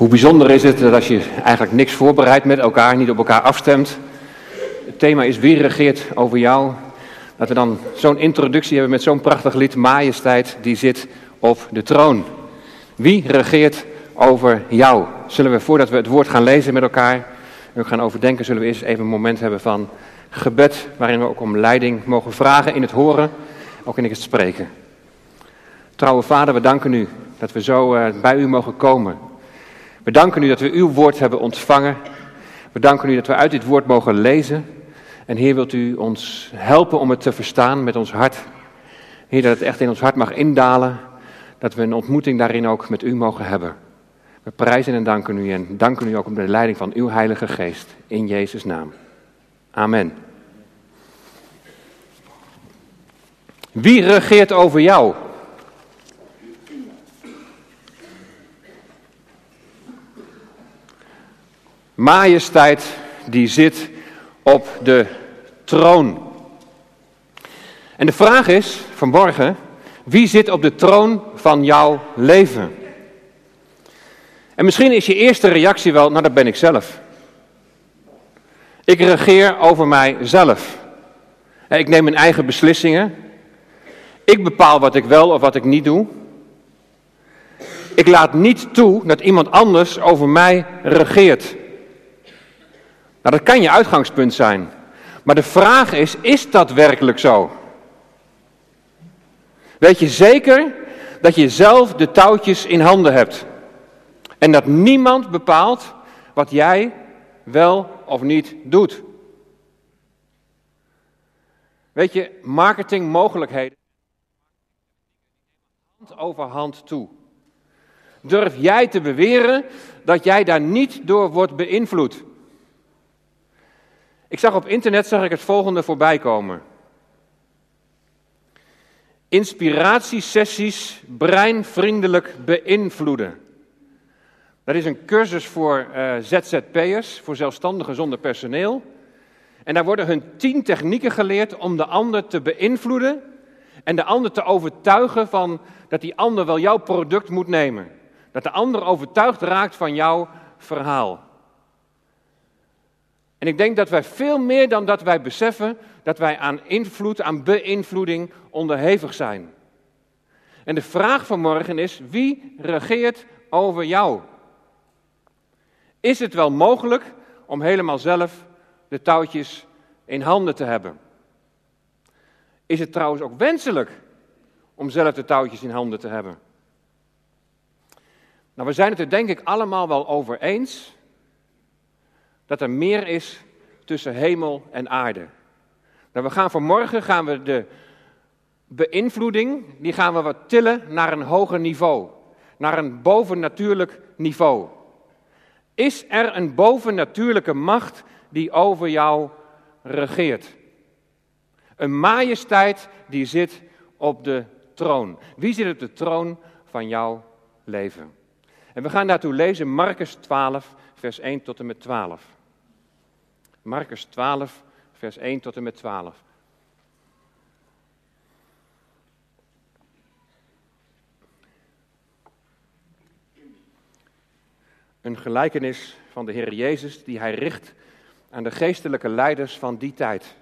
Hoe bijzonder is het dat als je eigenlijk niks voorbereidt met elkaar, niet op elkaar afstemt. Het thema is wie regeert over jou. Dat we dan zo'n introductie hebben met zo'n prachtig lied, Majesteit, die zit op de troon. Wie regeert over jou? Zullen we voordat we het woord gaan lezen met elkaar en gaan overdenken, zullen we eerst even een moment hebben van gebed, waarin we ook om leiding mogen vragen in het horen, ook in het spreken. Trouwe Vader, we danken u dat we zo eh, bij u mogen komen. We danken u dat we uw woord hebben ontvangen. We danken u dat we uit dit woord mogen lezen. En Heer, wilt u ons helpen om het te verstaan met ons hart. Heer, dat het echt in ons hart mag indalen. Dat we een ontmoeting daarin ook met u mogen hebben. We prijzen en danken u en danken u ook om de leiding van uw Heilige Geest. In Jezus' naam. Amen. Wie regeert over jou? Majesteit die zit op de troon. En de vraag is vanmorgen, wie zit op de troon van jouw leven? En misschien is je eerste reactie wel, nou dat ben ik zelf. Ik regeer over mijzelf. Ik neem mijn eigen beslissingen. Ik bepaal wat ik wel of wat ik niet doe. Ik laat niet toe dat iemand anders over mij regeert. Nou, dat kan je uitgangspunt zijn. Maar de vraag is, is dat werkelijk zo? Weet je zeker dat je zelf de touwtjes in handen hebt? En dat niemand bepaalt wat jij wel of niet doet? Weet je, marketingmogelijkheden hand over hand toe. Durf jij te beweren dat jij daar niet door wordt beïnvloed? Ik zag op internet zag ik het volgende voorbij komen. Inspiratiesessies breinvriendelijk beïnvloeden. Dat is een cursus voor uh, ZZP'ers, voor zelfstandigen zonder personeel. En daar worden hun tien technieken geleerd om de ander te beïnvloeden en de ander te overtuigen van dat die ander wel jouw product moet nemen. Dat de ander overtuigd raakt van jouw verhaal. En ik denk dat wij veel meer dan dat wij beseffen, dat wij aan invloed, aan beïnvloeding onderhevig zijn. En de vraag van morgen is, wie regeert over jou? Is het wel mogelijk om helemaal zelf de touwtjes in handen te hebben? Is het trouwens ook wenselijk om zelf de touwtjes in handen te hebben? Nou, we zijn het er denk ik allemaal wel over eens dat er meer is tussen hemel en aarde. Nou, we gaan vanmorgen gaan we de beïnvloeding, die gaan we wat tillen naar een hoger niveau, naar een bovennatuurlijk niveau. Is er een bovennatuurlijke macht die over jou regeert? Een majesteit die zit op de troon. Wie zit op de troon van jouw leven? En we gaan daartoe lezen Marcus 12, vers 1 tot en met 12. Marcus 12, vers 1 tot en met 12. Een gelijkenis van de Heer Jezus die hij richt aan de geestelijke leiders van die tijd.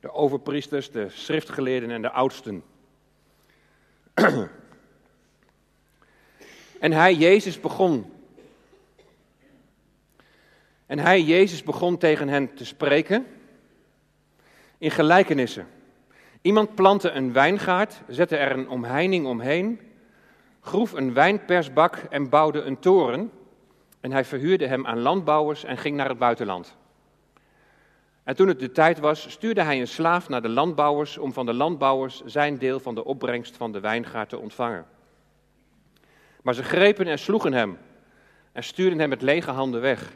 De overpriesters, de schriftgeleerden en de oudsten. en hij, Jezus, begon en hij, Jezus, begon tegen hen te spreken in gelijkenissen. Iemand plantte een wijngaard, zette er een omheining omheen, groef een wijnpersbak en bouwde een toren. En hij verhuurde hem aan landbouwers en ging naar het buitenland. En toen het de tijd was, stuurde hij een slaaf naar de landbouwers om van de landbouwers zijn deel van de opbrengst van de wijngaard te ontvangen. Maar ze grepen en sloegen hem en stuurden hem met lege handen weg.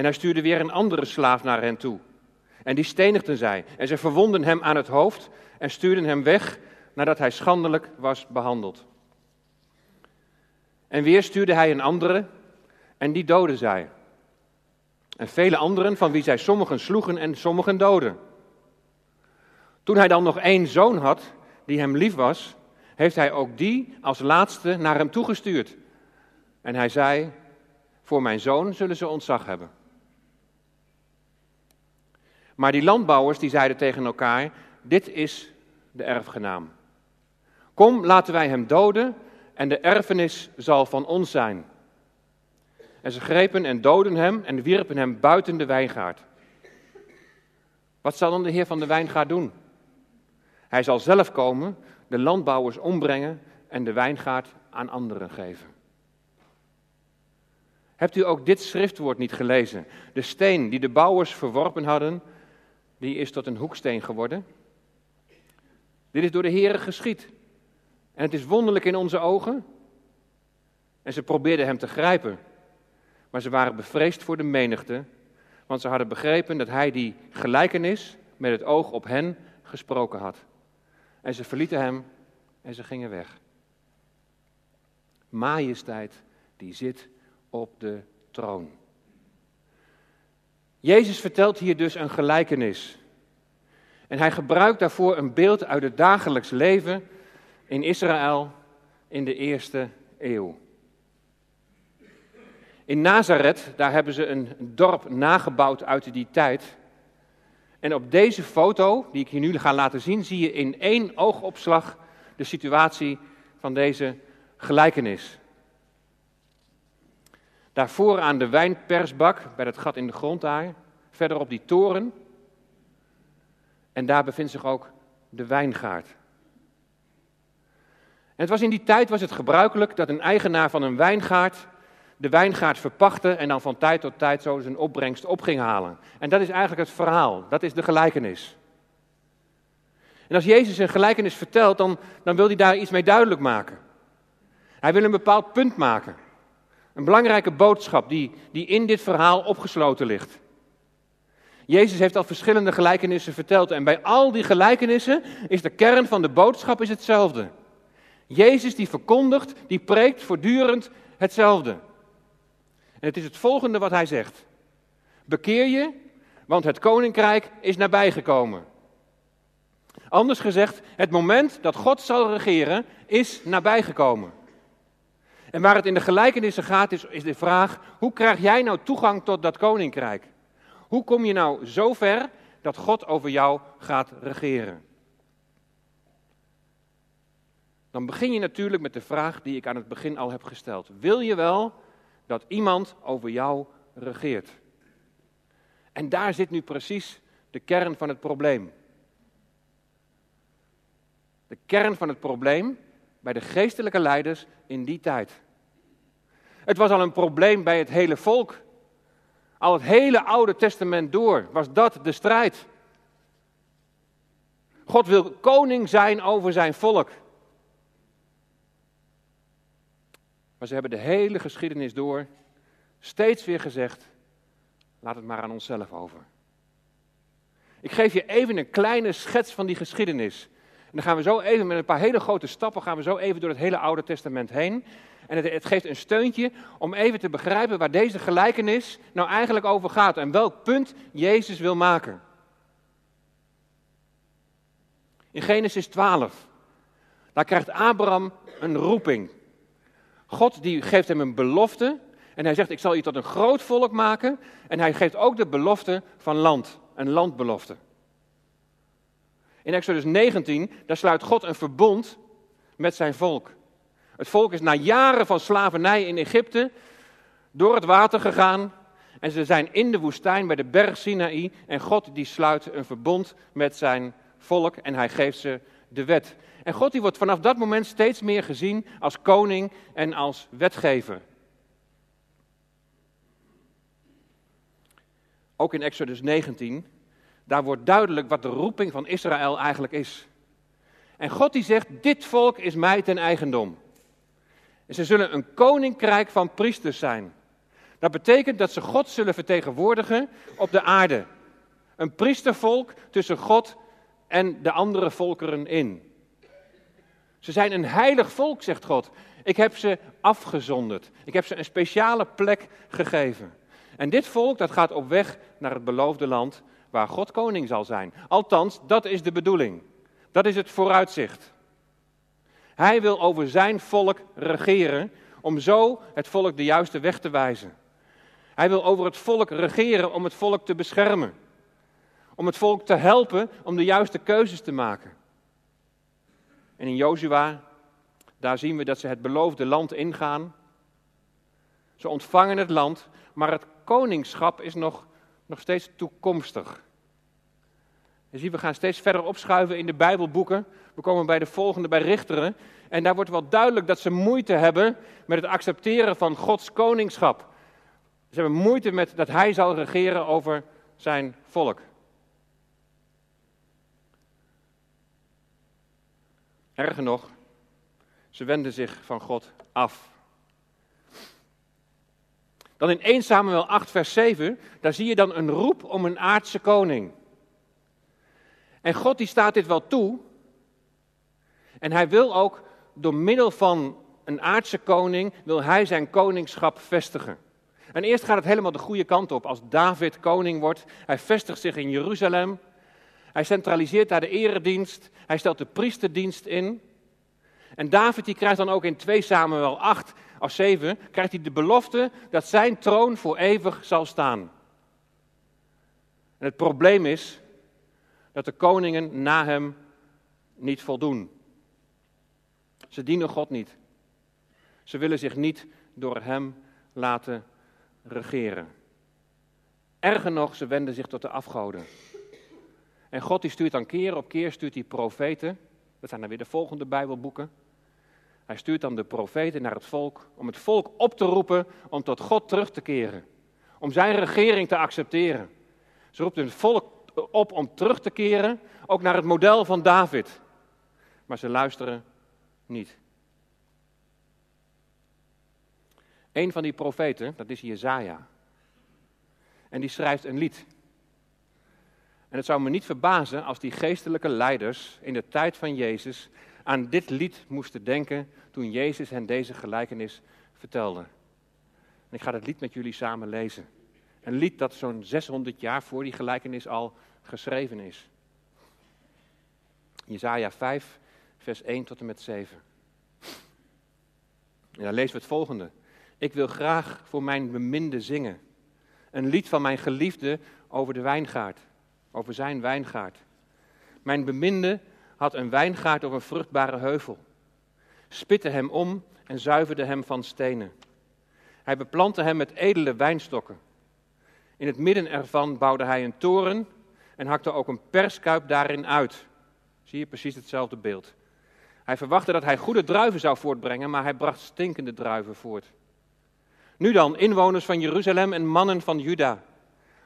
En hij stuurde weer een andere slaaf naar hen toe. En die stenigden zij. En ze verwonden hem aan het hoofd en stuurden hem weg nadat hij schandelijk was behandeld. En weer stuurde hij een andere en die doden zij. En vele anderen van wie zij sommigen sloegen en sommigen doden. Toen hij dan nog één zoon had die hem lief was, heeft hij ook die als laatste naar hem toegestuurd. En hij zei, voor mijn zoon zullen ze ontzag hebben. Maar die landbouwers die zeiden tegen elkaar, dit is de erfgenaam. Kom, laten wij hem doden en de erfenis zal van ons zijn. En ze grepen en doden hem en wierpen hem buiten de wijngaard. Wat zal dan de heer van de wijngaard doen? Hij zal zelf komen, de landbouwers ombrengen en de wijngaard aan anderen geven. Hebt u ook dit schriftwoord niet gelezen? De steen die de bouwers verworpen hadden, die is tot een hoeksteen geworden. Dit is door de Heere geschied. En het is wonderlijk in onze ogen. En ze probeerden hem te grijpen. Maar ze waren bevreesd voor de menigte. Want ze hadden begrepen dat hij die gelijkenis met het oog op hen gesproken had. En ze verlieten hem en ze gingen weg. Majesteit die zit op de troon. Jezus vertelt hier dus een gelijkenis. En hij gebruikt daarvoor een beeld uit het dagelijks leven in Israël in de eerste eeuw. In Nazareth, daar hebben ze een dorp nagebouwd uit die tijd. En op deze foto, die ik hier nu ga laten zien, zie je in één oogopslag de situatie van deze gelijkenis. Daarvoor aan de wijnpersbak, bij dat gat in de grond daar. Verder op die toren. En daar bevindt zich ook de wijngaard. En het was in die tijd was het gebruikelijk dat een eigenaar van een wijngaard de wijngaard verpachtte en dan van tijd tot tijd zo zijn opbrengst op ging halen. En dat is eigenlijk het verhaal, dat is de gelijkenis. En als Jezus een gelijkenis vertelt, dan, dan wil hij daar iets mee duidelijk maken. Hij wil een bepaald punt maken. Een belangrijke boodschap die, die in dit verhaal opgesloten ligt. Jezus heeft al verschillende gelijkenissen verteld en bij al die gelijkenissen is de kern van de boodschap is hetzelfde. Jezus die verkondigt, die preekt voortdurend hetzelfde. En het is het volgende wat hij zegt. Bekeer je, want het koninkrijk is nabijgekomen. Anders gezegd, het moment dat God zal regeren is nabijgekomen. En waar het in de gelijkenissen gaat, is, is de vraag: hoe krijg jij nou toegang tot dat koninkrijk? Hoe kom je nou zo ver dat God over jou gaat regeren? Dan begin je natuurlijk met de vraag die ik aan het begin al heb gesteld. Wil je wel dat iemand over jou regeert? En daar zit nu precies de kern van het probleem. De kern van het probleem bij de geestelijke leiders in die tijd. Het was al een probleem bij het hele volk. Al het hele Oude Testament door was dat de strijd. God wil koning zijn over zijn volk. Maar ze hebben de hele geschiedenis door steeds weer gezegd: laat het maar aan onszelf over. Ik geef je even een kleine schets van die geschiedenis. En dan gaan we zo even met een paar hele grote stappen gaan we zo even door het hele Oude Testament heen. En het, het, geeft een steuntje om even te begrijpen waar deze gelijkenis nou eigenlijk over gaat en welk punt Jezus wil maken. In Genesis 12, daar krijgt Abraham een roeping. God die geeft hem een belofte en hij zegt ik zal je tot een groot volk maken en hij geeft ook de belofte van land, een landbelofte. In Exodus 19, daar sluit God een verbond met zijn volk. Het volk is na jaren van slavernij in Egypte door het water gegaan. En ze zijn in de woestijn bij de berg Sinaï. En God die sluit een verbond met zijn volk en hij geeft ze de wet. En God die wordt vanaf dat moment steeds meer gezien als koning en als wetgever. Ook in Exodus 19, daar wordt duidelijk wat de roeping van Israël eigenlijk is. En God die zegt, dit volk is mij ten eigendom. En ze zullen een koninkrijk van priesters zijn. Dat betekent dat ze God zullen vertegenwoordigen op de aarde. Een priestervolk tussen God en de andere volkeren in. Ze zijn een heilig volk, zegt God. Ik heb ze afgezonderd. Ik heb ze een speciale plek gegeven. En dit volk dat gaat op weg naar het beloofde land waar God koning zal zijn. Althans, dat is de bedoeling. Dat is het vooruitzicht. Hij wil over zijn volk regeren om zo het volk de juiste weg te wijzen. Hij wil over het volk regeren om het volk te beschermen. Om het volk te helpen om de juiste keuzes te maken. En in Jozua, daar zien we dat ze het beloofde land ingaan. Ze ontvangen het land, maar het koningschap is nog, nog steeds toekomstig. Je ziet, we gaan steeds verder opschuiven in de Bijbelboeken. We komen bij de volgende, bij Richteren. En daar wordt wel duidelijk dat ze moeite hebben met het accepteren van Gods koningschap. Ze hebben moeite met dat hij zal regeren over zijn volk. Erger nog, ze wenden zich van God af. Dan in 1 Samuel 8, vers 7, daar zie je dan een roep om een aardse koning. En God die staat dit wel toe. En hij wil ook door middel van een aardse koning, wil hij zijn koningschap vestigen. En eerst gaat het helemaal de goede kant op. Als David koning wordt, hij vestigt zich in Jeruzalem. Hij centraliseert daar de eredienst. Hij stelt de priesterdienst in. En David die krijgt dan ook in 2 Samuel 8 of 7, krijgt hij de belofte dat zijn troon voor eeuwig zal staan. En het probleem is dat de koningen na hem niet voldoen. Ze dienen God niet. Ze willen zich niet door hem laten regeren. Erger nog, ze wenden zich tot de afgoden. En God die stuurt dan keer op keer stuurt hij profeten. Dat zijn dan weer de volgende Bijbelboeken. Hij stuurt dan de profeten naar het volk om het volk op te roepen om tot God terug te keren. Om zijn regering te accepteren. Ze roept het volk op om terug te keren, ook naar het model van David. Maar ze luisteren niet. Een van die profeten, dat is Jezaja. En die schrijft een lied. En het zou me niet verbazen als die geestelijke leiders in de tijd van Jezus aan dit lied moesten denken toen Jezus hen deze gelijkenis vertelde. En ik ga het lied met jullie samen lezen. Een lied dat zo'n 600 jaar voor die gelijkenis al geschreven is. Jezaja 5, vers 1 tot en met 7. En dan lezen we het volgende. Ik wil graag voor mijn beminde zingen. Een lied van mijn geliefde over de wijngaard, over zijn wijngaard. Mijn beminde had een wijngaard op een vruchtbare heuvel. Spitte hem om en zuiverde hem van stenen. Hij beplantte hem met edele wijnstokken. In het midden ervan bouwde hij een toren en hakte ook een perskuip daarin uit. Zie je precies hetzelfde beeld. Hij verwachtte dat hij goede druiven zou voortbrengen, maar hij bracht stinkende druiven voort. Nu dan, inwoners van Jeruzalem en mannen van Juda,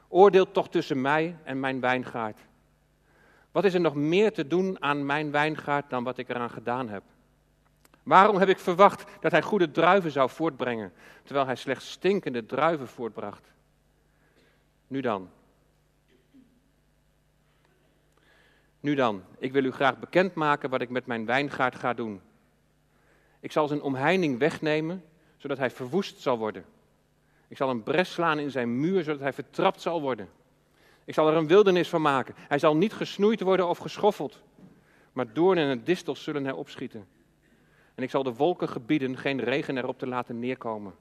oordeelt toch tussen mij en mijn wijngaard. Wat is er nog meer te doen aan mijn wijngaard dan wat ik eraan gedaan heb? Waarom heb ik verwacht dat hij goede druiven zou voortbrengen, terwijl hij slechts stinkende druiven voortbracht? Nu dan. Nu dan, ik wil u graag bekendmaken wat ik met mijn wijngaard ga doen. Ik zal zijn omheining wegnemen, zodat hij verwoest zal worden. Ik zal een bres slaan in zijn muur, zodat hij vertrapt zal worden. Ik zal er een wildernis van maken. Hij zal niet gesnoeid worden of geschoffeld, maar doornen en distels zullen hij opschieten. En ik zal de wolken gebieden geen regen erop te laten neerkomen.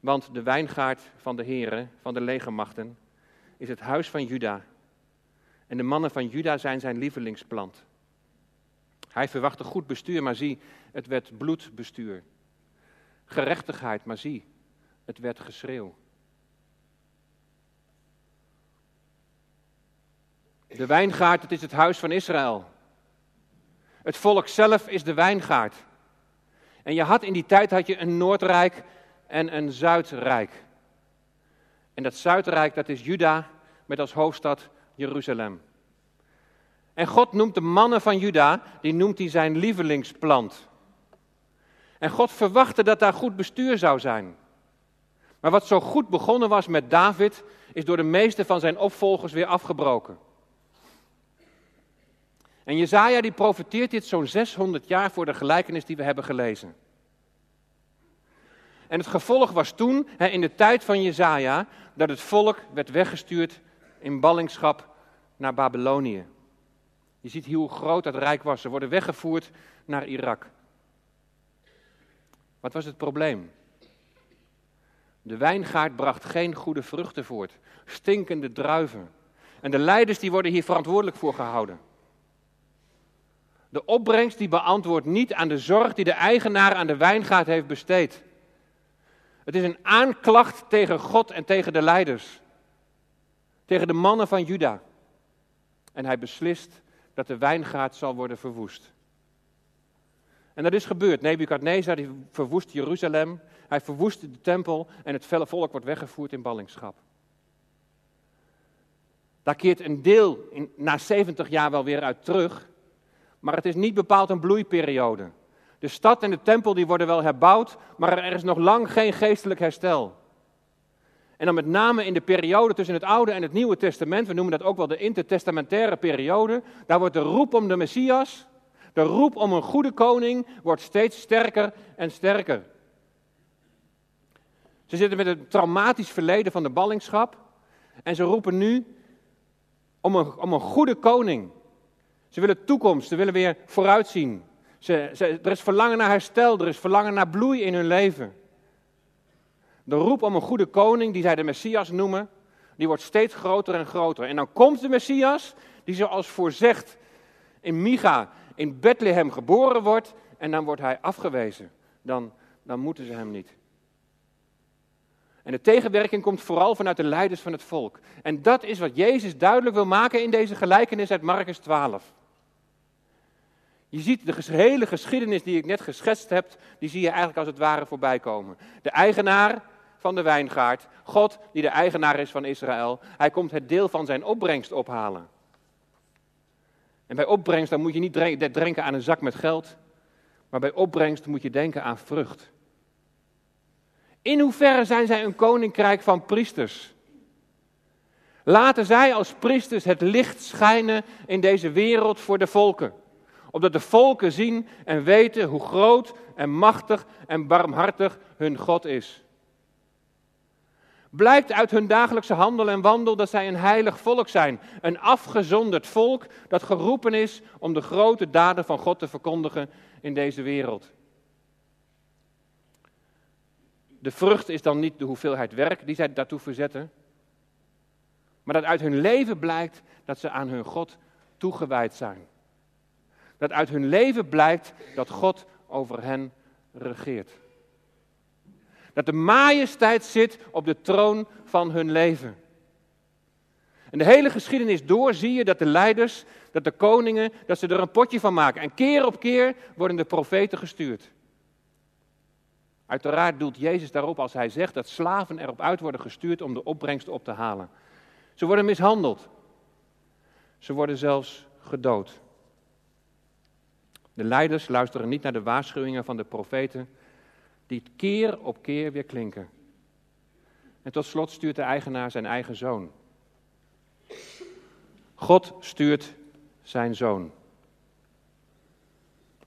Want de wijngaard van de heren, van de legermachten, is het huis van Juda. En de mannen van Juda zijn zijn lievelingsplant. Hij verwachtte goed bestuur, maar zie, het werd bloedbestuur. Gerechtigheid, maar zie, het werd geschreeuw. De wijngaard, het is het huis van Israël. Het volk zelf is de wijngaard. En je had in die tijd had je een Noordrijk en een Zuidrijk. En dat Zuidrijk, dat is Juda met als hoofdstad Jeruzalem. En God noemt de mannen van Juda, die noemt hij zijn lievelingsplant. En God verwachtte dat daar goed bestuur zou zijn. Maar wat zo goed begonnen was met David, is door de meeste van zijn opvolgers weer afgebroken. En Jezaja die profeteert dit zo'n 600 jaar voor de gelijkenis die we hebben gelezen. En het gevolg was toen, in de tijd van Jezaja, dat het volk werd weggestuurd in ballingschap naar Babylonië. Je ziet hier hoe groot dat rijk was. Ze worden weggevoerd naar Irak. Wat was het probleem? De wijngaard bracht geen goede vruchten voort, stinkende druiven. En de leiders die worden hier verantwoordelijk voor gehouden. De opbrengst die beantwoordt niet aan de zorg die de eigenaar aan de wijngaard heeft besteed. Het is een aanklacht tegen God en tegen de leiders. Tegen de mannen van Juda. En hij beslist dat de wijngaard zal worden verwoest. En dat is gebeurd. Nebukadnezar verwoest Jeruzalem. Hij verwoest de tempel en het felle volk wordt weggevoerd in ballingschap. Daar keert een deel in, na 70 jaar wel weer uit terug. Maar het is niet bepaald een bloeiperiode. De stad en de tempel die worden wel herbouwd, maar er is nog lang geen geestelijk herstel. En dan met name in de periode tussen het Oude en het Nieuwe Testament, we noemen dat ook wel de intertestamentaire periode, daar wordt de roep om de Messias, de roep om een goede koning, wordt steeds sterker en sterker. Ze zitten met het traumatisch verleden van de ballingschap en ze roepen nu om een, om een goede koning. Ze willen toekomst, ze willen weer vooruitzien. Ze, er is verlangen naar herstel, er is verlangen naar bloei in hun leven. De roep om een goede koning, die zij de Messias noemen, die wordt steeds groter en groter. En dan komt de Messias, die zoals voorzegd in Micha in Bethlehem geboren wordt, en dan wordt hij afgewezen. Dan, dan moeten ze hem niet. En de tegenwerking komt vooral vanuit de leiders van het volk. En dat is wat Jezus duidelijk wil maken in deze gelijkenis uit Marcus 12. Je ziet de hele geschiedenis die ik net geschetst heb, die zie je eigenlijk als het ware voorbij komen. De eigenaar van de wijngaard, God die de eigenaar is van Israël, hij komt het deel van zijn opbrengst ophalen. En bij opbrengst dan moet je niet denken aan een zak met geld, maar bij opbrengst moet je denken aan vrucht. In hoeverre zijn zij een koninkrijk van priesters? Laten zij als priesters het licht schijnen in deze wereld voor de volken opdat de volken zien en weten hoe groot en machtig en barmhartig hun God is. Blijkt uit hun dagelijkse handel en wandel dat zij een heilig volk zijn, een afgezonderd volk dat geroepen is om de grote daden van God te verkondigen in deze wereld. De vrucht is dan niet de hoeveelheid werk die zij daartoe verzetten, maar dat uit hun leven blijkt dat ze aan hun God toegewijd zijn dat uit hun leven blijkt dat God over hen regeert. Dat de majesteit zit op de troon van hun leven. En de hele geschiedenis door zie je dat de leiders, dat de koningen, dat ze er een potje van maken. En keer op keer worden de profeten gestuurd. Uiteraard doelt Jezus daarop als hij zegt dat slaven erop uit worden gestuurd om de opbrengst op te halen. Ze worden mishandeld. Ze worden zelfs gedood. De leiders luisteren niet naar de waarschuwingen van de profeten, die keer op keer weer klinken. En tot slot stuurt de eigenaar zijn eigen zoon. God stuurt zijn zoon.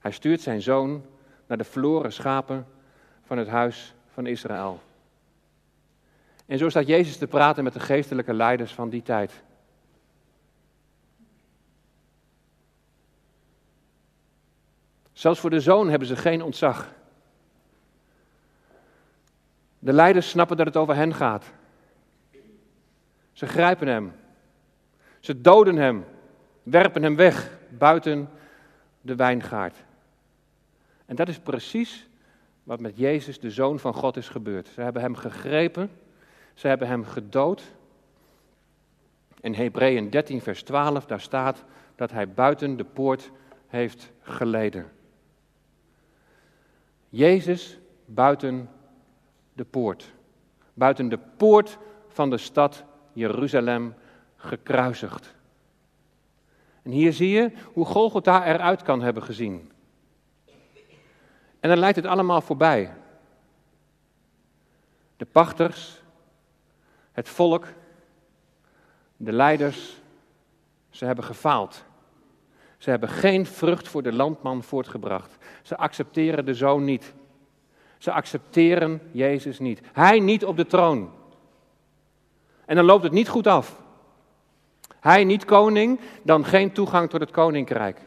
Hij stuurt zijn zoon naar de verloren schapen van het huis van Israël. En zo staat Jezus te praten met de geestelijke leiders van die tijd. Zelfs voor de zoon hebben ze geen ontzag. De leiders snappen dat het over hen gaat. Ze grijpen hem. Ze doden hem. Werpen hem weg buiten de wijngaard. En dat is precies wat met Jezus, de zoon van God, is gebeurd. Ze hebben hem gegrepen. Ze hebben hem gedood. In Hebreeën 13, vers 12, daar staat dat hij buiten de poort heeft geleden. Jezus buiten de poort. Buiten de poort van de stad Jeruzalem gekruisigd. En hier zie je hoe Golgotha eruit kan hebben gezien. En dan lijkt het allemaal voorbij. De pachters, het volk, de leiders, ze hebben gefaald. Ze hebben geen vrucht voor de landman voortgebracht. Ze accepteren de zoon niet. Ze accepteren Jezus niet. Hij niet op de troon. En dan loopt het niet goed af. Hij niet koning, dan geen toegang tot het koninkrijk.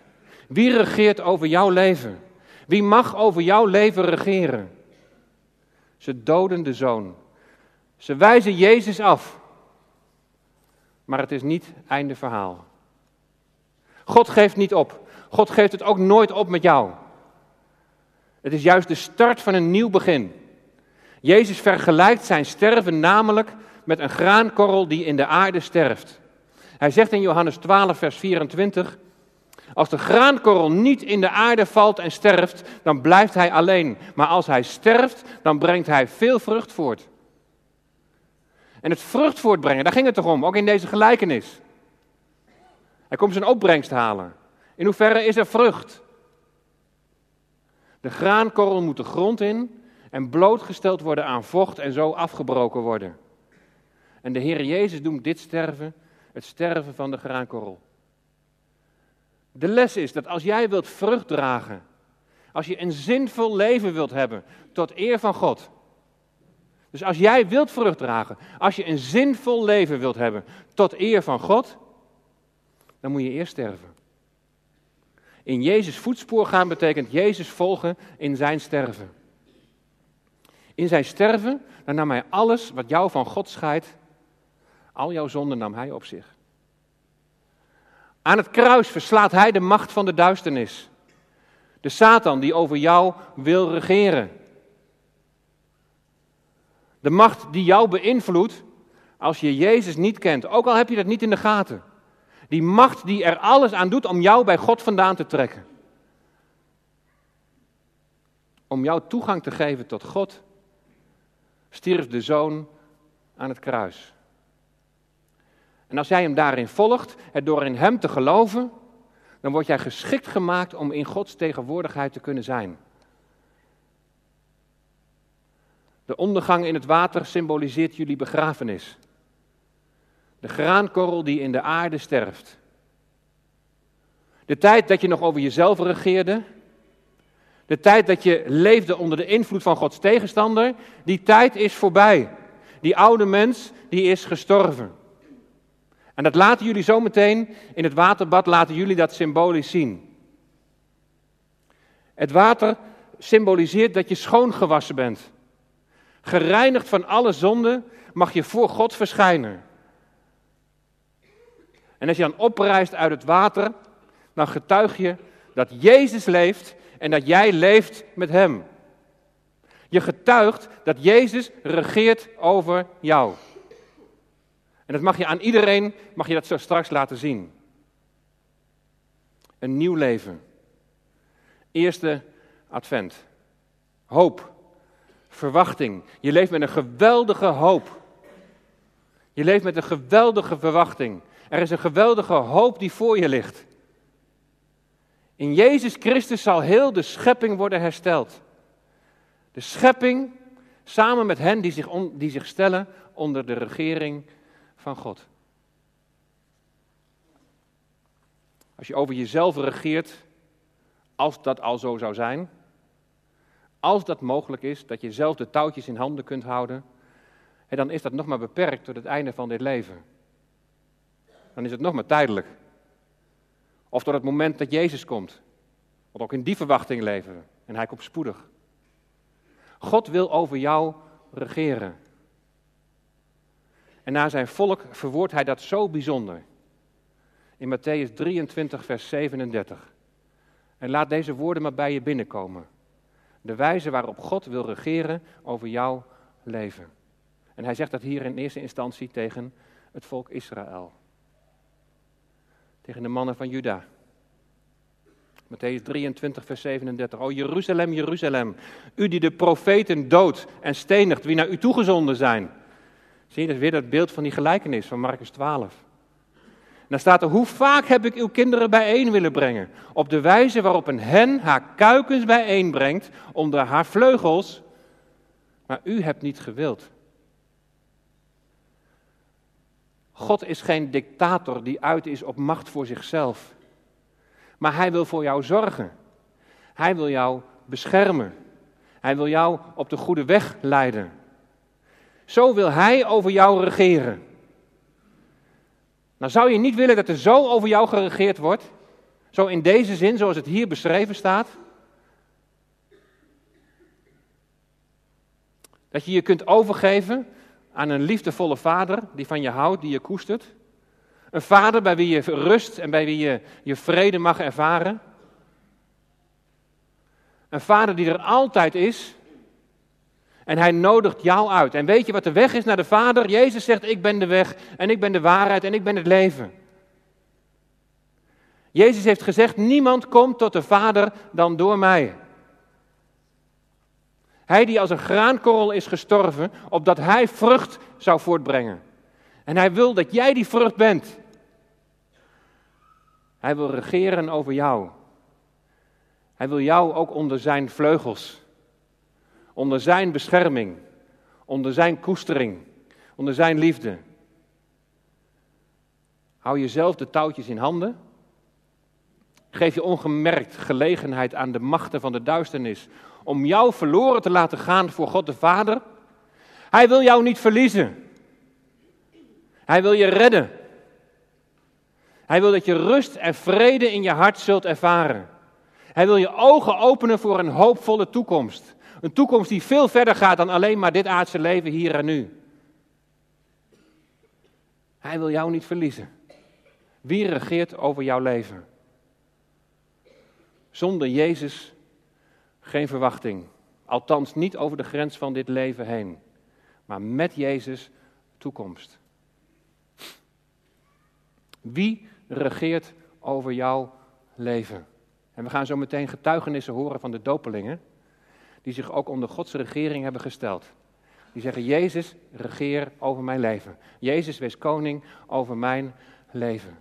Wie regeert over jouw leven? Wie mag over jouw leven regeren? Ze doden de zoon. Ze wijzen Jezus af. Maar het is niet einde verhaal. God geeft niet op. God geeft het ook nooit op met jou. Het is juist de start van een nieuw begin. Jezus vergelijkt zijn sterven namelijk met een graankorrel die in de aarde sterft. Hij zegt in Johannes 12, vers 24: Als de graankorrel niet in de aarde valt en sterft, dan blijft hij alleen. Maar als hij sterft, dan brengt hij veel vrucht voort. En het vrucht voortbrengen, daar ging het toch om, ook in deze gelijkenis. Hij komt zijn opbrengst halen. In hoeverre is er vrucht? De graankorrel moet de grond in en blootgesteld worden aan vocht en zo afgebroken worden. En de Heer Jezus noemt dit sterven het sterven van de graankorrel. De les is dat als jij wilt vrucht dragen, als je een zinvol leven wilt hebben tot eer van God. Dus als jij wilt vrucht dragen, als je een zinvol leven wilt hebben tot eer van God, dan moet je eerst sterven. In Jezus voetspoor gaan betekent Jezus volgen in zijn sterven. In zijn sterven, dan nam hij alles wat jou van God scheidt, al jouw zonden nam hij op zich. Aan het kruis verslaat hij de macht van de duisternis. De Satan die over jou wil regeren. De macht die jou beïnvloedt als je Jezus niet kent, ook al heb je dat niet in de gaten. Die macht die er alles aan doet om jou bij God vandaan te trekken. Om jou toegang te geven tot God, stierf de zoon aan het kruis. En als jij hem daarin volgt, en door in hem te geloven, dan word jij geschikt gemaakt om in Gods tegenwoordigheid te kunnen zijn. De ondergang in het water symboliseert jullie begrafenis. De graankorrel die in de aarde sterft. De tijd dat je nog over jezelf regeerde. De tijd dat je leefde onder de invloed van Gods tegenstander. Die tijd is voorbij. Die oude mens, die is gestorven. En dat laten jullie zo meteen in het waterbad, laten jullie dat symbolisch zien. Het water symboliseert dat je schoongewassen bent. Gereinigd van alle zonden mag je voor God verschijnen. En als je dan oprijst uit het water, dan getuig je dat Jezus leeft en dat jij leeft met Hem. Je getuigt dat Jezus regeert over jou. En dat mag je aan iedereen, mag je dat zo straks laten zien. Een nieuw leven. Eerste advent. Hoop. Verwachting. Je leeft met een geweldige hoop. Je leeft met een geweldige verwachting. Er is een geweldige hoop die voor je ligt. In Jezus Christus zal heel de schepping worden hersteld. De schepping samen met hen die zich, die zich stellen onder de regering van God. Als je over jezelf regeert, als dat al zo zou zijn, als dat mogelijk is, dat je zelf de touwtjes in handen kunt houden, dan is dat nog maar beperkt tot het einde van dit leven. Dan is het nog maar tijdelijk. Of tot het moment dat Jezus komt. Want ook in die verwachting leven we. En hij komt spoedig. God wil over jou regeren. En naar zijn volk verwoordt hij dat zo bijzonder. In Matthäus 23, vers 37. En laat deze woorden maar bij je binnenkomen. De wijze waarop God wil regeren over jouw leven. En hij zegt dat hier in eerste instantie tegen het volk Israël. Tegen de mannen van Juda. Matthäus 23, vers 37. O Jeruzalem, Jeruzalem, u die de profeten doodt en stenigt, wie naar u toegezonden zijn. Zie je, dat is weer dat beeld van die gelijkenis van Marcus 12. En dan staat er, hoe vaak heb ik uw kinderen bijeen willen brengen? Op de wijze waarop een hen haar kuikens bijeenbrengt onder haar vleugels, maar u hebt niet gewild. God is geen dictator die uit is op macht voor zichzelf. Maar hij wil voor jou zorgen. Hij wil jou beschermen. Hij wil jou op de goede weg leiden. Zo wil hij over jou regeren. Nou zou je niet willen dat er zo over jou geregeerd wordt? Zo in deze zin, zoals het hier beschreven staat? Dat je je kunt overgeven aan een liefdevolle vader die van je houdt, die je koestert. Een vader bij wie je rust en bij wie je je vrede mag ervaren. Een vader die er altijd is. En hij nodigt jou uit. En weet je wat de weg is naar de Vader? Jezus zegt: Ik ben de weg en ik ben de waarheid en ik ben het leven. Jezus heeft gezegd: Niemand komt tot de Vader dan door mij. Hij die als een graankorrel is gestorven, opdat hij vrucht zou voortbrengen. En hij wil dat jij die vrucht bent. Hij wil regeren over jou. Hij wil jou ook onder zijn vleugels, onder zijn bescherming, onder zijn koestering, onder zijn liefde. Hou jezelf de touwtjes in handen. Geef je ongemerkt gelegenheid aan de machten van de duisternis om jou verloren te laten gaan voor God de Vader. Hij wil jou niet verliezen. Hij wil je redden. Hij wil dat je rust en vrede in je hart zult ervaren. Hij wil je ogen openen voor een hoopvolle toekomst. Een toekomst die veel verder gaat dan alleen maar dit aardse leven hier en nu. Hij wil jou niet verliezen. Wie regeert over jouw leven? Zonder Jezus geen verwachting. Althans niet over de grens van dit leven heen. Maar met Jezus toekomst. Wie regeert over jouw leven? En we gaan zo meteen getuigenissen horen van de dopelingen. Die zich ook onder Gods regering hebben gesteld. Die zeggen, Jezus, regeer over mijn leven. Jezus, wees koning over mijn leven.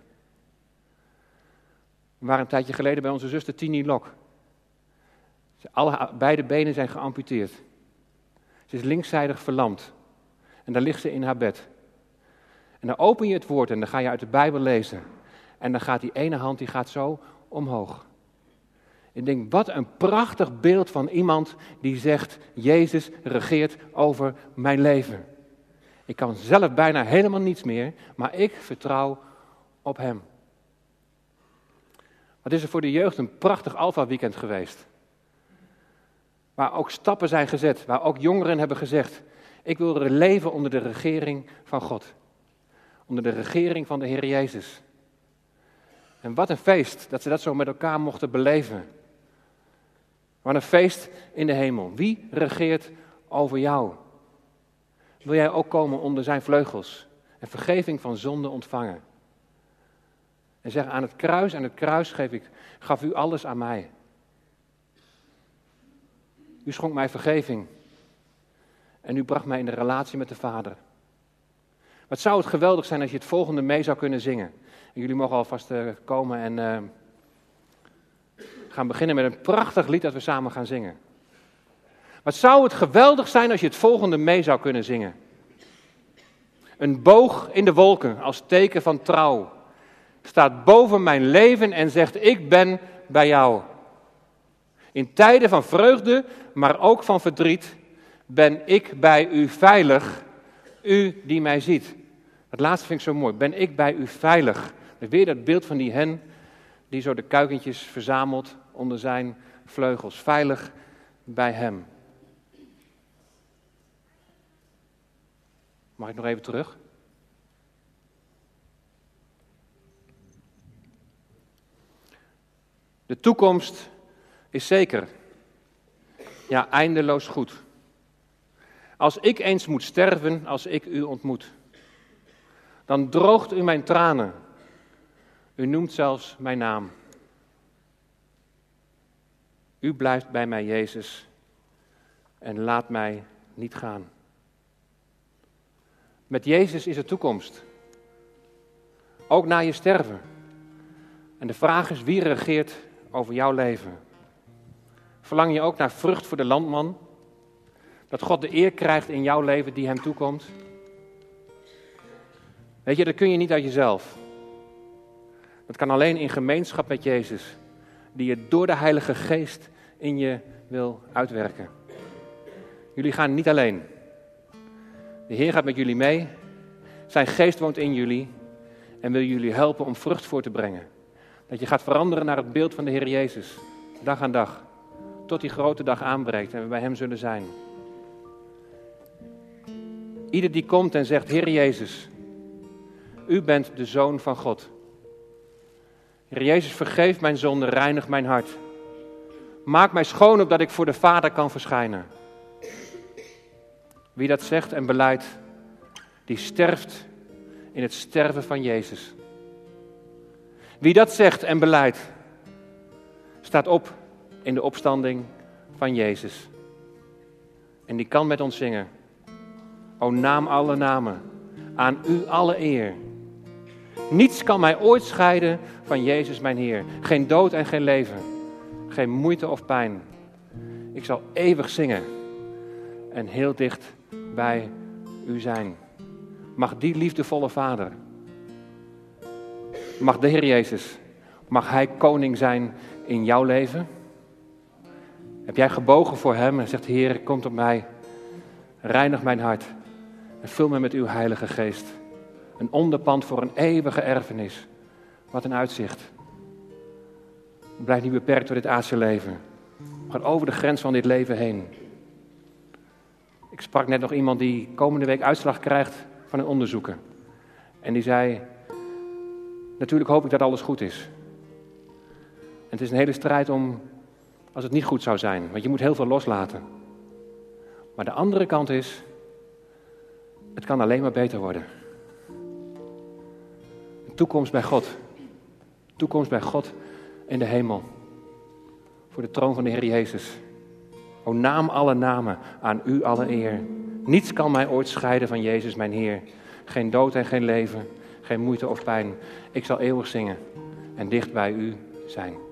We waren een tijdje geleden bij onze zuster Tini Lok. Alle, beide benen zijn geamputeerd. Ze is linkszijdig verlamd. En daar ligt ze in haar bed. En dan open je het woord en dan ga je uit de Bijbel lezen. En dan gaat die ene hand die gaat zo omhoog. Ik denk, wat een prachtig beeld van iemand die zegt, Jezus regeert over mijn leven. Ik kan zelf bijna helemaal niets meer, maar ik vertrouw op Hem. Wat is er voor de jeugd een prachtig Alfa weekend geweest. Waar ook stappen zijn gezet, waar ook jongeren hebben gezegd, ik wil leven onder de regering van God. Onder de regering van de Heer Jezus. En wat een feest dat ze dat zo met elkaar mochten beleven. Wat een feest in de hemel. Wie regeert over jou? Wil jij ook komen onder zijn vleugels en vergeving van zonde ontvangen? En zeggen aan het kruis, aan het kruis geef ik, gaf u alles aan mij. U schonk mij vergeving. En u bracht mij in de relatie met de Vader. Wat zou het geweldig zijn als je het volgende mee zou kunnen zingen. En jullie mogen alvast uh, komen en uh, gaan beginnen met een prachtig lied dat we samen gaan zingen. Wat zou het geweldig zijn als je het volgende mee zou kunnen zingen. Een boog in de wolken als teken van trouw staat boven mijn leven en zegt: Ik ben bij jou. In tijden van vreugde, maar ook van verdriet, ben ik bij u veilig, u die mij ziet. Het laatste vind ik zo mooi. Ben ik bij u veilig? Weer dat beeld van die hen die zo de kuikentjes verzamelt onder zijn vleugels. Veilig bij hem. Mag ik nog even terug? De toekomst is zeker. Ja, eindeloos goed. Als ik eens moet sterven, als ik u ontmoet, dan droogt u mijn tranen. U noemt zelfs mijn naam. U blijft bij mij, Jezus, en laat mij niet gaan. Met Jezus is er toekomst. Ook na je sterven. En de vraag is, wie regeert over jouw leven? Verlang je ook naar vrucht voor de landman? Dat God de eer krijgt in jouw leven die hem toekomt? Weet je, dat kun je niet uit jezelf. Dat kan alleen in gemeenschap met Jezus, die je door de Heilige Geest in je wil uitwerken. Jullie gaan niet alleen. De Heer gaat met jullie mee. Zijn geest woont in jullie en wil jullie helpen om vrucht voor te brengen. Dat je gaat veranderen naar het beeld van de Heer Jezus, dag aan dag tot die grote dag aanbreekt en we bij Hem zullen zijn. Ieder die komt en zegt, Heer Jezus, u bent de Zoon van God. Heer Jezus, vergeef mijn zonde, reinig mijn hart. Maak mij schoon opdat ik voor de Vader kan verschijnen. Wie dat zegt en beleidt, die sterft in het sterven van Jezus. Wie dat zegt en beleidt, staat op in de opstanding van Jezus. En die kan met ons zingen. O naam alle namen, aan u alle eer. Niets kan mij ooit scheiden van Jezus mijn Heer. Geen dood en geen leven, geen moeite of pijn. Ik zal eeuwig zingen en heel dicht bij u zijn. Mag die liefdevolle Vader, mag de Heer Jezus, mag Hij koning zijn in jouw leven? Heb jij gebogen voor Hem en zegt, Heer, kom op mij, reinig mijn hart en vul me met uw Heilige Geest. Een onderpand voor een eeuwige erfenis. Wat een uitzicht. Blijf niet beperkt door dit aardse leven. Ga over de grens van dit leven heen. Ik sprak net nog iemand die komende week uitslag krijgt van een onderzoeken. En die zei: Natuurlijk hoop ik dat alles goed is. En het is een hele strijd om als het niet goed zou zijn, want je moet heel veel loslaten. Maar de andere kant is: het kan alleen maar beter worden. Een toekomst bij God. Toekomst bij God in de hemel. Voor de troon van de Heer Jezus. O naam alle namen, aan u alle eer. Niets kan mij ooit scheiden van Jezus, mijn Heer. Geen dood en geen leven, geen moeite of pijn. Ik zal eeuwig zingen en dicht bij u zijn.